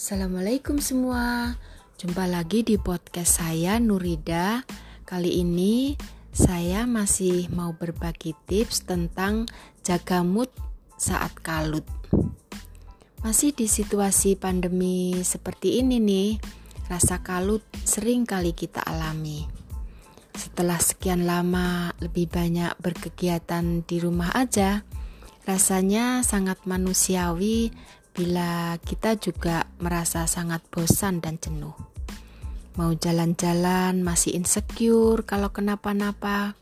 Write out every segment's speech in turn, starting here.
Assalamualaikum semua. Jumpa lagi di podcast saya Nurida. Kali ini saya masih mau berbagi tips tentang jaga mood saat kalut. Masih di situasi pandemi seperti ini nih Rasa kalut sering kali kita alami. Setelah sekian lama lebih banyak berkegiatan di rumah aja Rasanya sangat manusiawi bila kita juga merasa sangat bosan dan jenuh. Mau jalan-jalan masih insecure kalau kenapa-napa.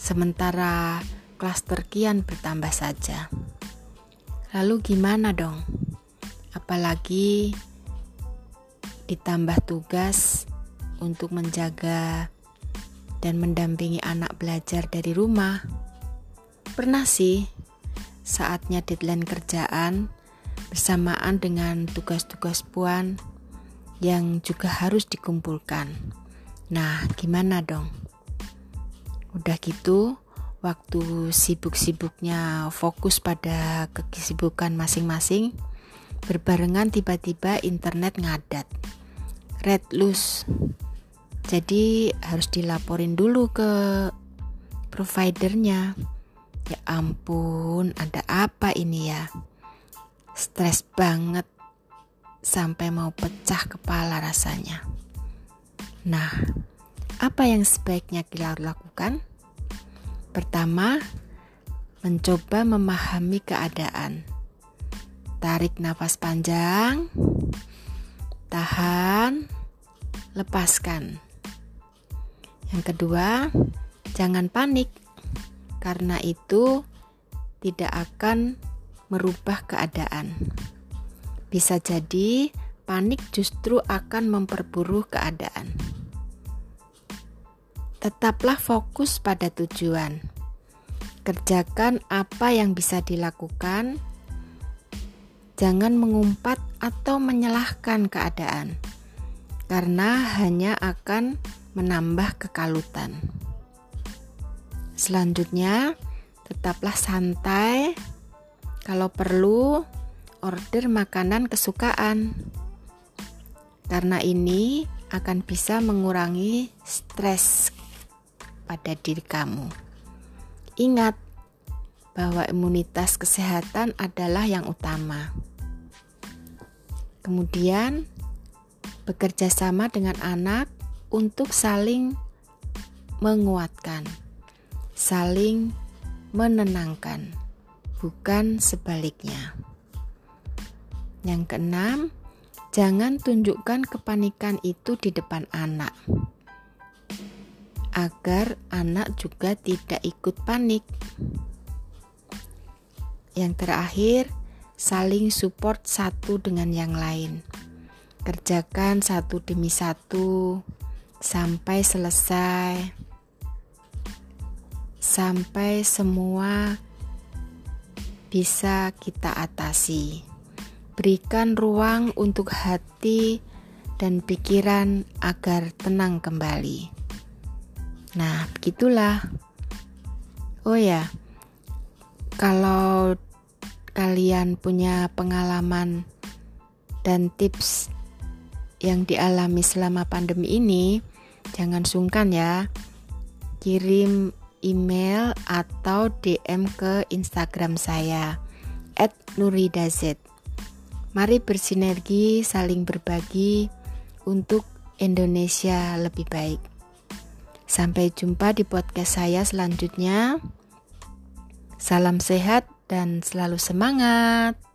Sementara klaster kian bertambah saja. Lalu gimana dong? Apalagi ditambah tugas untuk menjaga dan mendampingi anak belajar dari rumah. Pernah sih saatnya deadline kerjaan bersamaan dengan tugas-tugas puan yang juga harus dikumpulkan. Nah, gimana dong? Udah gitu, waktu sibuk-sibuknya fokus pada kesibukan masing-masing, berbarengan tiba-tiba internet ngadat. Red loose. Jadi harus dilaporin dulu ke providernya. Ya ampun, ada apa ini ya? Stres banget sampai mau pecah kepala rasanya. Nah, apa yang sebaiknya kita lakukan? Pertama, mencoba memahami keadaan. Tarik nafas panjang, tahan, lepaskan. Yang kedua, jangan panik karena itu tidak akan merubah keadaan. Bisa jadi panik justru akan memperburuk keadaan. Tetaplah fokus pada tujuan. Kerjakan apa yang bisa dilakukan. Jangan mengumpat atau menyalahkan keadaan, karena hanya akan menambah kekalutan. Selanjutnya, tetaplah santai. Kalau perlu, order makanan kesukaan. Karena ini akan bisa mengurangi stres pada diri kamu. Ingat bahwa imunitas kesehatan adalah yang utama. Kemudian, bekerja sama dengan anak untuk saling menguatkan saling menenangkan, bukan sebaliknya. Yang keenam, jangan tunjukkan kepanikan itu di depan anak, agar anak juga tidak ikut panik. Yang terakhir, saling support satu dengan yang lain. Kerjakan satu demi satu sampai selesai sampai semua bisa kita atasi. Berikan ruang untuk hati dan pikiran agar tenang kembali. Nah, begitulah. Oh ya, kalau kalian punya pengalaman dan tips yang dialami selama pandemi ini, jangan sungkan ya. Kirim email atau DM ke Instagram saya @nuridaz. Mari bersinergi, saling berbagi untuk Indonesia lebih baik. Sampai jumpa di podcast saya selanjutnya. Salam sehat dan selalu semangat.